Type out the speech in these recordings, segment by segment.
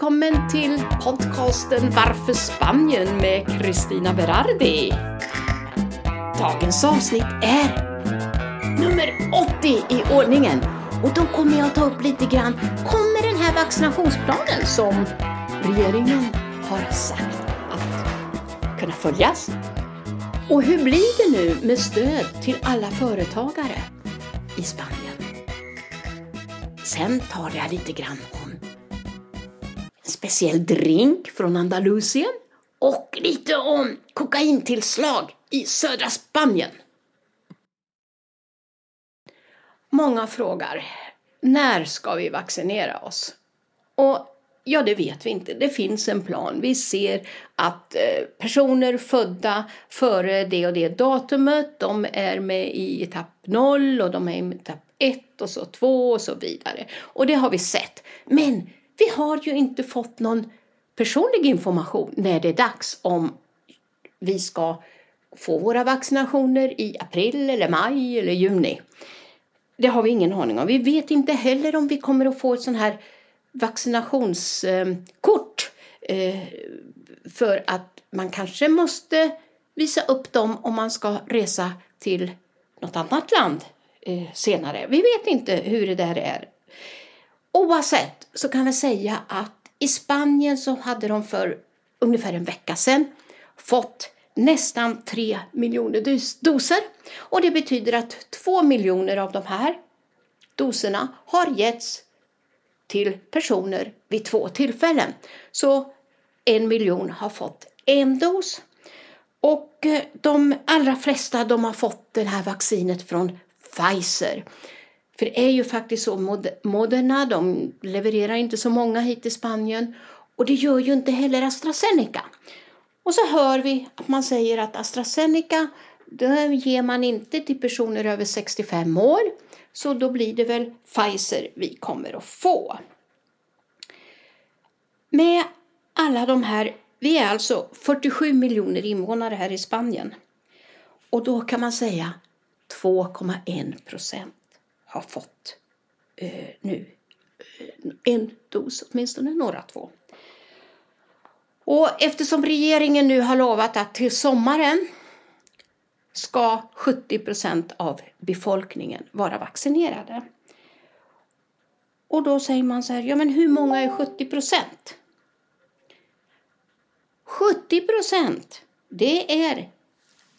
välkommen till podcasten Varför Spanien med Kristina Berardi. Dagens avsnitt är nummer 80 i ordningen och då kommer jag ta upp lite grann, kommer den här vaccinationsplanen som regeringen har sagt att kunna följas? Och hur blir det nu med stöd till alla företagare i Spanien? Sen tar jag lite grann om speciell drink från Andalusien och lite om kokaintillslag i södra Spanien. Många frågar, när ska vi vaccinera oss? Och ja, det vet vi inte. Det finns en plan. Vi ser att eh, personer födda före det och det datumet, de är med i etapp 0 och de är i etapp 1 och så 2 och så vidare. Och det har vi sett. Men vi har ju inte fått någon personlig information när det är dags om vi ska få våra vaccinationer i april eller maj eller juni. Det har vi ingen aning om. Vi vet inte heller om vi kommer att få ett sånt här vaccinationskort eh, för att man kanske måste visa upp dem om man ska resa till något annat land eh, senare. Vi vet inte hur det där är. Oavsett så kan vi säga att i Spanien så hade de för ungefär en vecka sedan fått nästan 3 miljoner doser. Och det betyder att 2 miljoner av de här doserna har getts till personer vid två tillfällen. Så en miljon har fått en dos. Och eh, de allra flesta de har fått det här vaccinet från Pfizer. För det är ju faktiskt så, Moderna de levererar inte så många hit till Spanien och det gör ju inte heller AstraZeneca. Och så hör vi att man säger att AstraZeneca det ger man inte till personer över 65 år. Så då blir det väl Pfizer vi kommer att få. Med alla de här, vi är alltså 47 miljoner invånare här i Spanien. Och då kan man säga 2,1 procent har fått eh, nu eh, en dos, åtminstone några två. Och eftersom regeringen nu har lovat att till sommaren ska 70 procent av befolkningen vara vaccinerade. Och då säger man så här, ja men hur många är 70 procent? 70 procent, det är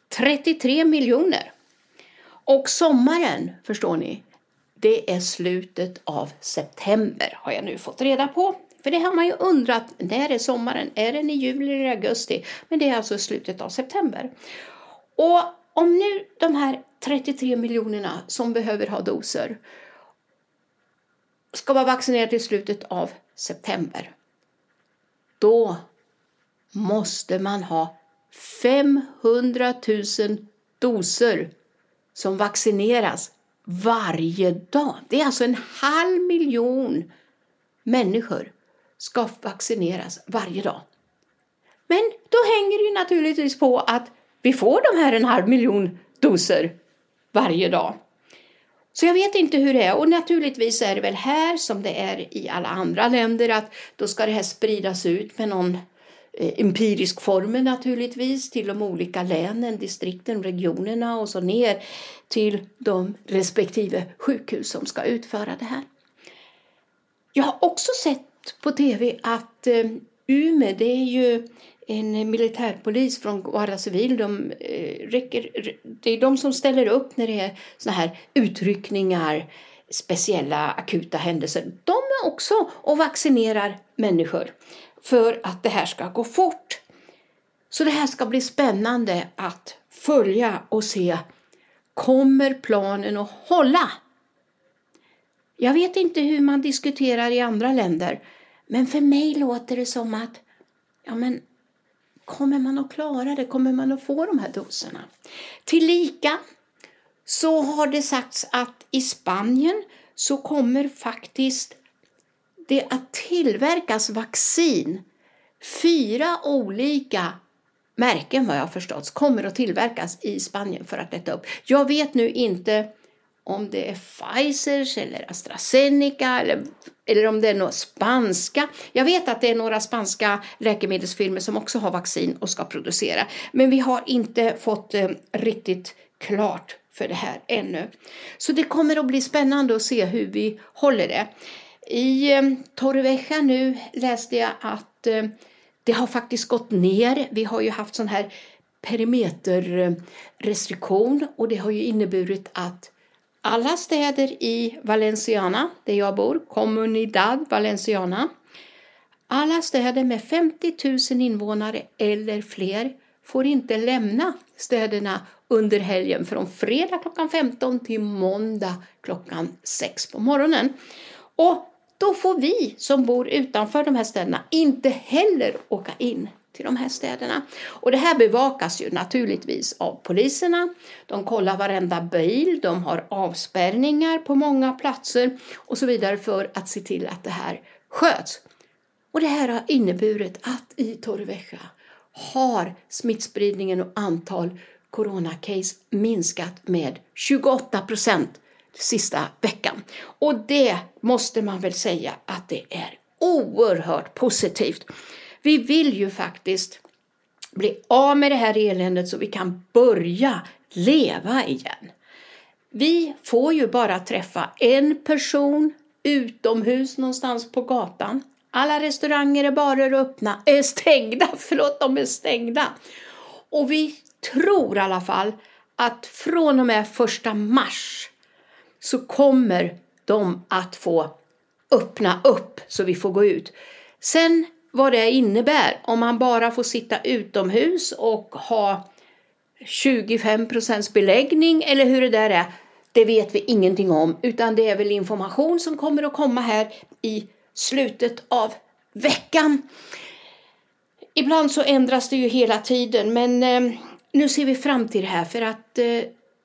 33 miljoner. Och sommaren, förstår ni, det är slutet av september har jag nu fått reda på. För det har man ju undrat, när är sommaren? Är den i juli eller augusti? Men det är alltså slutet av september. Och om nu de här 33 miljonerna som behöver ha doser ska vara vaccinerade i slutet av september. Då måste man ha 500 000 doser som vaccineras varje dag. Det är alltså en halv miljon människor ska vaccineras varje dag. Men då hänger det ju naturligtvis på att vi får de här en halv miljon doser varje dag. Så jag vet inte hur det är och naturligtvis är det väl här som det är i alla andra länder att då ska det här spridas ut med någon Eh, empirisk formel naturligtvis till de olika länen, distrikten, regionerna och så ner till de respektive sjukhus som ska utföra det här. Jag har också sett på tv att eh, Umeå, det är ju en militärpolis från Guara Civil. De, eh, räcker, det är de som ställer upp när det är såna här utryckningar, speciella akuta händelser. De är också och vaccinerar människor för att det här ska gå fort. Så det här ska bli spännande att följa och se. Kommer planen att hålla? Jag vet inte hur man diskuterar i andra länder, men för mig låter det som att ja, men Kommer man att klara det? Kommer man att få de här doserna? Tillika så har det sagts att i Spanien så kommer faktiskt det att tillverkas vaccin. Fyra olika märken vad jag förstått kommer att tillverkas i Spanien för att lätta upp. Jag vet nu inte om det är Pfizers eller AstraZeneca eller, eller om det är några spanska. Jag vet att det är några spanska läkemedelsfirmor som också har vaccin och ska producera. Men vi har inte fått eh, riktigt klart för det här ännu. Så det kommer att bli spännande att se hur vi håller det. I eh, Torrevieja nu läste jag att eh, det har faktiskt gått ner. Vi har ju haft sån här perimeterrestriktion och det har ju inneburit att alla städer i Valenciana, där jag bor, Comunidad Valenciana, alla städer med 50 000 invånare eller fler får inte lämna städerna under helgen från fredag klockan 15 till måndag klockan 6 på morgonen. Och då får vi som bor utanför de här städerna inte heller åka in till de här städerna. Och det här bevakas ju naturligtvis av poliserna. De kollar varenda bil, de har avspärrningar på många platser och så vidare för att se till att det här sköts. Och det här har inneburit att i Torrevieja har smittspridningen och antal coronacase minskat med 28 procent sista veckan. Och det måste man väl säga att det är oerhört positivt. Vi vill ju faktiskt bli av med det här eländet så vi kan börja leva igen. Vi får ju bara träffa en person utomhus någonstans på gatan. Alla restauranger, och barer öppna, är stängda. Förlåt, de är stängda. Och vi tror i alla fall att från och med första mars så kommer de att få öppna upp så vi får gå ut. Sen vad det innebär om man bara får sitta utomhus och ha 25 procents beläggning eller hur det där är, det vet vi ingenting om utan det är väl information som kommer att komma här i slutet av veckan. Ibland så ändras det ju hela tiden men eh, nu ser vi fram till det här för att eh,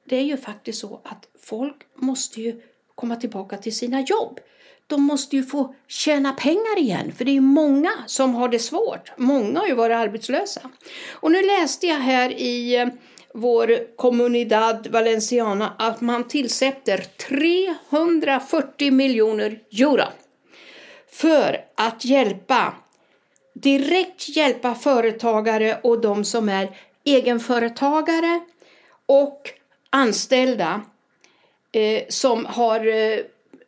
det är ju faktiskt så att folk måste ju komma tillbaka till sina jobb de måste ju få tjäna pengar igen, för det är många som har det svårt. Många har ju varit arbetslösa. Och nu läste jag här i eh, vår Comunidad Valenciana att man tillsätter 340 miljoner euro för att hjälpa, direkt hjälpa företagare och de som är egenföretagare och anställda eh, som har eh,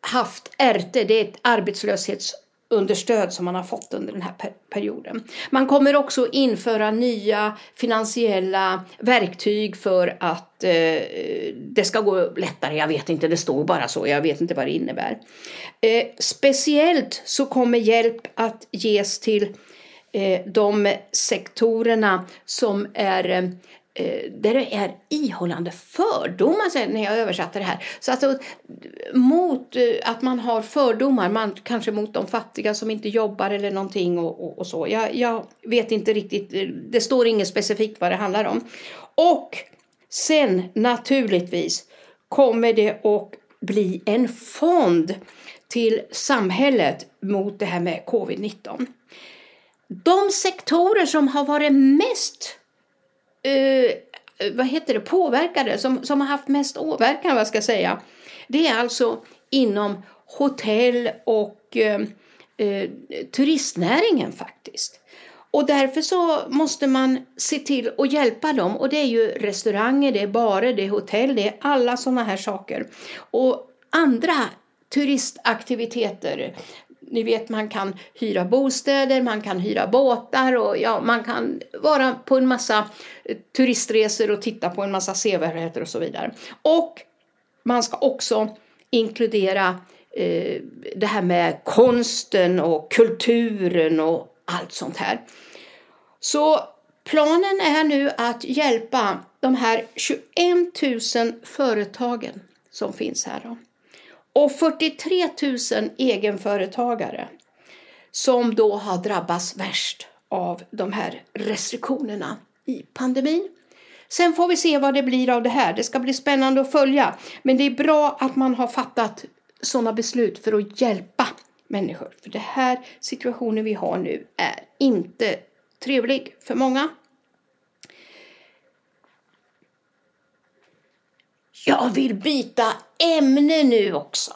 haft RT, det är ett arbetslöshetsunderstöd som man har fått under den här perioden. Man kommer också införa nya finansiella verktyg för att eh, det ska gå lättare. Jag vet inte, det står bara så, jag vet inte vad det innebär. Eh, speciellt så kommer hjälp att ges till eh, de sektorerna som är eh, Eh, där det är ihållande fördomar när jag översatte det här. Så alltså, mot eh, att man har fördomar, man, kanske mot de fattiga som inte jobbar eller någonting och, och, och så. Jag, jag, vet inte riktigt, det står inget specifikt vad det handlar om. Och sen naturligtvis kommer det att bli en fond till samhället mot det här med covid-19. De sektorer som har varit mest eh, vad heter det, påverkade, som, som har haft mest åverkan, vad ska jag säga, det är alltså inom hotell och eh, eh, turistnäringen faktiskt. Och därför så måste man se till att hjälpa dem. Och det är ju restauranger, det är barer, det är hotell, det är alla sådana här saker. Och andra turistaktiviteter ni vet man kan hyra bostäder, man kan hyra båtar och ja, man kan vara på en massa eh, turistresor och titta på en massa sevärdheter och så vidare. Och man ska också inkludera eh, det här med konsten och kulturen och allt sånt här. Så planen är nu att hjälpa de här 21 000 företagen som finns här. Då och 43 000 egenföretagare som då har drabbats värst av de här restriktionerna i pandemin. Sen får vi se vad det blir av det här. Det ska bli spännande att följa. Men det är bra att man har fattat sådana beslut för att hjälpa människor. För den här situationen vi har nu är inte trevlig för många. Jag vill byta ämne nu också.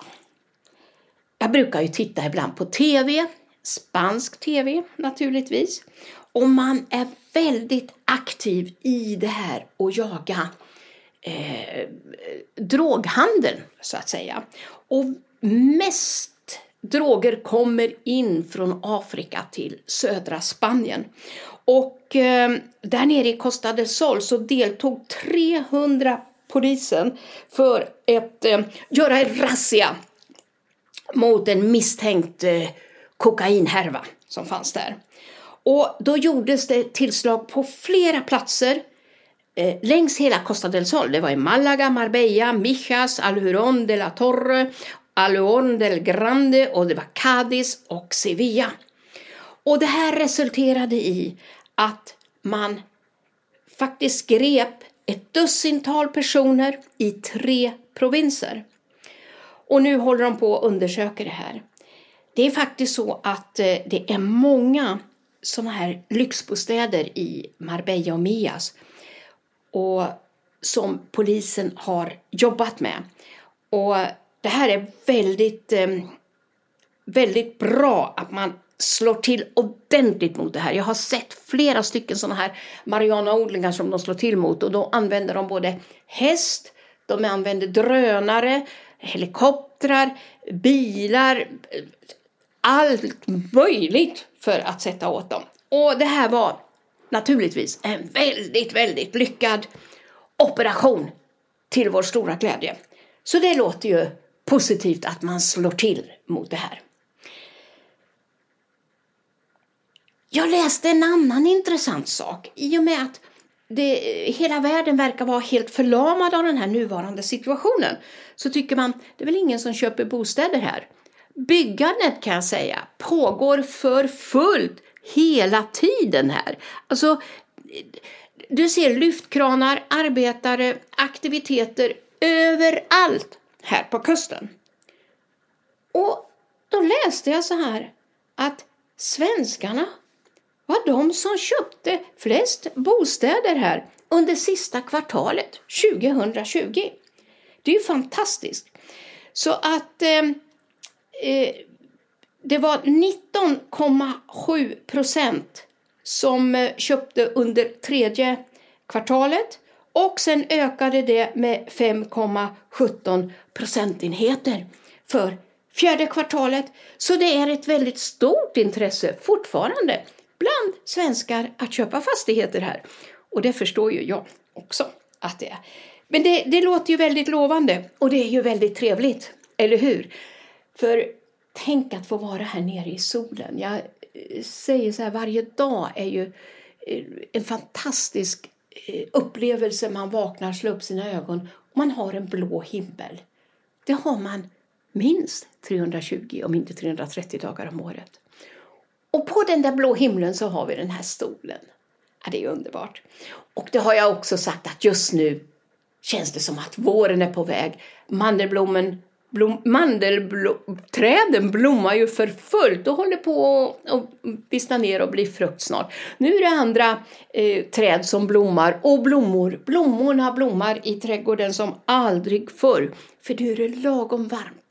Jag brukar ju titta ibland på tv, spansk tv naturligtvis. Och man är väldigt aktiv i det här att jaga eh, droghandeln, så att säga. Och mest droger kommer in från Afrika till södra Spanien. Och eh, där nere i Costa del Sol så deltog 300 polisen för att eh, göra en razzia mot en misstänkt eh, kokainhärva som fanns där. Och då gjordes det tillslag på flera platser eh, längs hela Costa del Sol. Det var i Malaga, Marbella, Mijas, Alhuron de la Torre, Alhuron del Grande och det var Cádiz och Sevilla. Och det här resulterade i att man faktiskt grep ett dussintal personer i tre provinser. Och nu håller de på att undersöka det här. Det är faktiskt så att eh, det är många sådana här lyxbostäder i Marbella och Mias och som polisen har jobbat med. Och det här är väldigt, eh, väldigt bra att man slår till ordentligt mot det här. Jag har sett flera stycken sådana här marijuanaodlingar som de slår till mot och då använder de både häst, de använder drönare, helikoptrar, bilar, allt möjligt för att sätta åt dem. Och det här var naturligtvis en väldigt, väldigt lyckad operation till vår stora glädje. Så det låter ju positivt att man slår till mot det här. Jag läste en annan intressant sak. I och med att det, hela världen verkar vara helt förlamad av den här nuvarande situationen så tycker man det är väl ingen som köper bostäder här. Byggandet kan jag säga pågår för fullt hela tiden här. Alltså, du ser lyftkranar, arbetare, aktiviteter överallt här på kusten. Och då läste jag så här att svenskarna var de som köpte flest bostäder här under sista kvartalet 2020. Det är ju fantastiskt. Så att eh, eh det var 19,7 procent som eh, köpte under tredje kvartalet och sen ökade det med 5,17 procentenheter för fjärde kvartalet. Så det är ett väldigt stort intresse fortfarande bland svenskar att köpa fastigheter här. Och det förstår ju jag också att det är. Men det, det låter ju väldigt lovande och det är ju väldigt trevligt, eller hur? För tänk att få vara här nere i solen. Jag eh, säger så här, varje dag är ju eh, en fantastisk eh, upplevelse. Man vaknar, slår upp sina ögon och man har en blå himmel. Det har man minst 320, om inte 330 dagar om året. Och på den där blå himlen så har vi den här stolen. Ja, det är underbart. Och det har jag också sagt att just nu känns det som att våren är på väg. Mandelblommen blom, mandelträden blommar ju för fullt och håller på att vissna ner och bli frukt snart. Nu är det andra eh, träd som blommar och blommor. Blommorna blommar i trädgården som aldrig förr, för nu är det lagom varmt.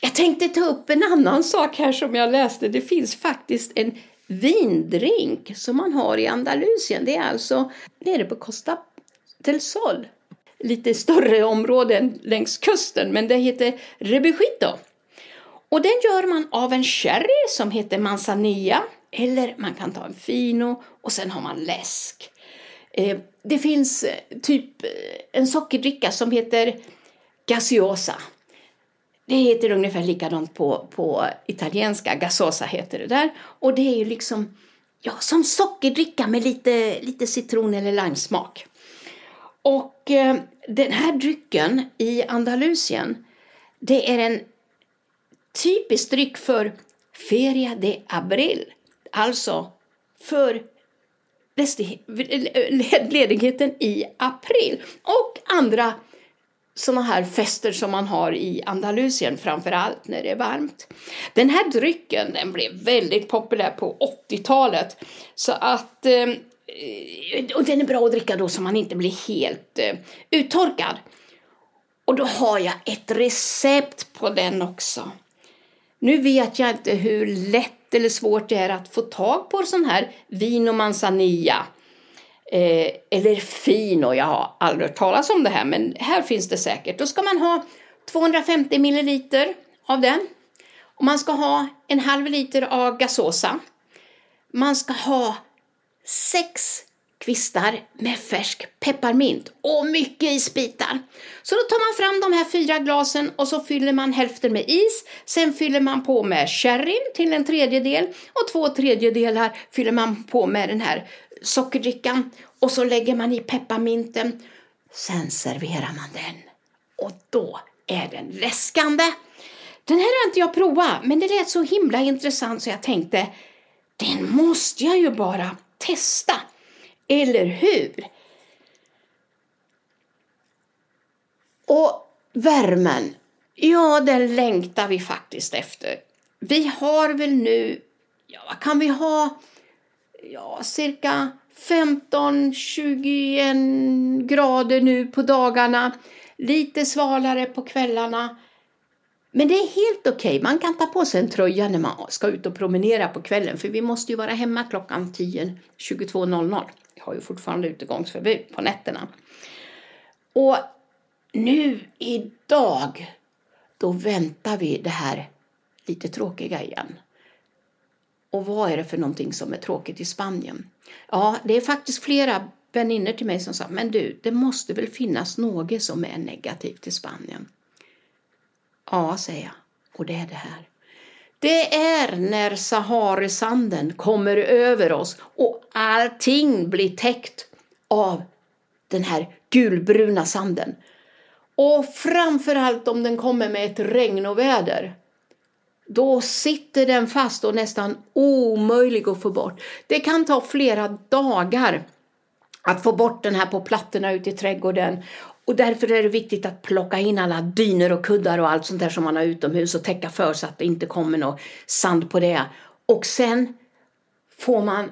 Jag tänkte ta upp en annan sak här som jag läste. Det finns faktiskt en vindrink som man har i Andalusien. Det är alltså nere på Costa del Sol lite större områden längs kusten, men det heter Rebujito. Och den gör man av en sherry som heter manzanilla, eller man kan ta en fino och sen har man läsk. Eh, det finns eh, typ eh, en sockerdricka som heter gaseosa. Det heter ungefär likadant på, på italienska, gasosa heter det där. Och det är ju liksom ja, som sockerdricka med lite, lite citron eller limesmak. Och eh, den här drycken i Andalusien, det är en typisk dryck för Feria de Abril, alltså för ledigheten i april och andra sådana här fester som man har i Andalusien, framför allt när det är varmt. Den här drycken den blev väldigt populär på 80-talet så att eh, och den är bra att dricka då så man inte blir helt eh, uttorkad. Och då har jag ett recept på den också. Nu vet jag inte hur lätt eller svårt det är att få tag på sån här vino manzanilla. Eh, eller fino, jag har aldrig hört talas om det här men här finns det säkert. Då ska man ha 250 milliliter av den. Och man ska ha en halv liter av gasosa. Man ska ha sex kvistar med färsk pepparmint och mycket isbitar. Så då tar man fram de här fyra glasen och så fyller man hälften med is. Sen fyller man på med sherry till en tredjedel och två tredjedelar fyller man på med den här sockerdrickan och så lägger man i pepparminten. Sen serverar man den och då är den läskande. Den här har inte jag provat, men det lät så himla intressant så jag tänkte den måste jag ju bara testa. Eller hur? Och värmen, ja den längtar vi faktiskt efter. Vi har väl nu, ja vad kan vi ha, ja cirka 15-21 grader nu på dagarna. Lite svalare på kvällarna. Men det är helt okej. Okay. Man kan ta på sig en tröja när man ska ut och promenera på kvällen. För vi måste ju vara hemma klockan 10, 22.00. Vi har ju fortfarande utegångsförbud på nätterna. Och nu idag, då väntar vi det här lite tråkiga igen. Och vad är det för någonting som är tråkigt i Spanien? Ja, det är faktiskt flera vänner till mig som sa, men du, det måste väl finnas något som är negativt i Spanien? Ja, säger jag, och det är det här. Det är när Saharesanden kommer över oss och allting blir täckt av den här gulbruna sanden. Och framförallt om den kommer med ett regn och väder. Då sitter den fast och nästan omöjlig att få bort. Det kan ta flera dagar att få bort den här på plattorna ute i trädgården. Och därför är det viktigt att plocka in alla dyner och kuddar och allt sånt där som man har utomhus och täcka för så att det inte kommer någon sand på det. Och sen får man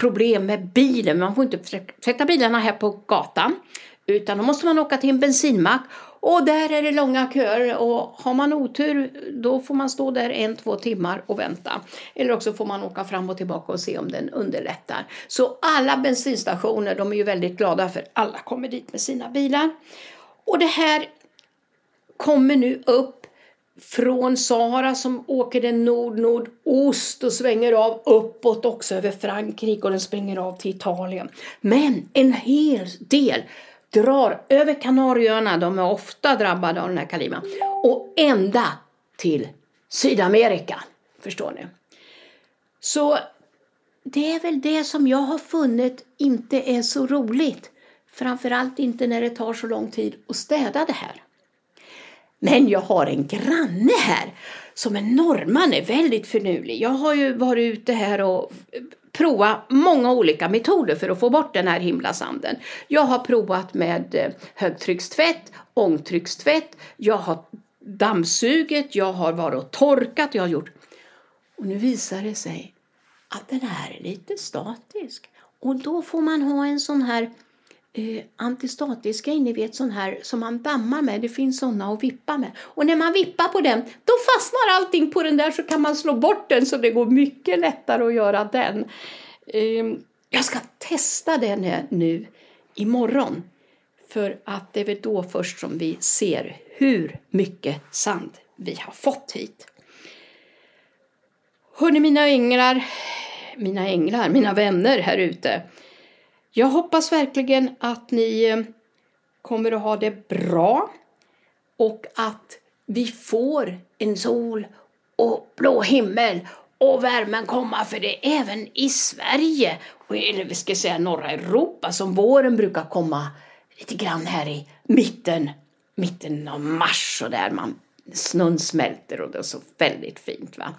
problem med bilen. Man får inte sätta bilarna här på gatan utan då måste man åka till en bensinmack och där är det långa köer och har man otur då får man stå där en, två timmar och vänta. Eller också får man åka fram och tillbaka och se om den underlättar. Så alla bensinstationer de är ju väldigt glada för alla kommer dit med sina bilar. Och det här kommer nu upp från Sahara som åker den nord-nordost och svänger av uppåt också över Frankrike och den springer av till Italien. Men en hel del drar över Kanarieöarna, de är ofta drabbade av den här kaliman, och ända till Sydamerika. Förstår ni? Så det är väl det som jag har funnit inte är så roligt. Framförallt inte när det tar så lång tid att städa det här. Men jag har en granne här som är norrman, är väldigt finurlig. Jag har ju varit ute här och prova många olika metoder för att få bort den här himlasanden. Jag har provat med eh, högtryckstvätt, ångtryckstvätt, jag har dammsugit, jag har varit och torkat, jag har gjort... Och nu visar det sig att den här är lite statisk. Och då får man ha en sån här eh, antistatiska ni vet sån här som man dammar med. Det finns såna att vippa med. Och när man vippar på den, då fastnar allting på den där så kan man slå bort den så det går mycket lättare att göra den. Eh, jag ska testa den nu imorgon. För att det är väl då först som vi ser hur mycket sand vi har fått hit. Hörni mina änglar, mina änglar, mina vänner här ute. Jag hoppas verkligen att ni eh, kommer att ha det bra och att vi får en sol och blå himmel och värmen komma för det är även i Sverige, eller vi ska säga norra Europa, som våren brukar komma lite grann här i mitten, mitten av mars och där man snön smälter och det är så väldigt fint. va.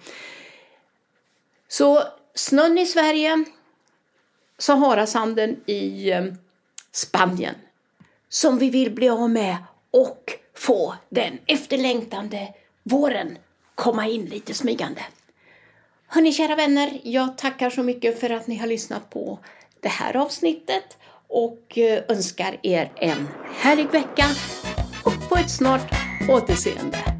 Så snön i Sverige Saharasanden i eh, Spanien som vi vill bli av med och få den efterlängtande våren komma in lite smygande. Hörni kära vänner, jag tackar så mycket för att ni har lyssnat på det här avsnittet och eh, önskar er en härlig vecka och på ett snart återseende.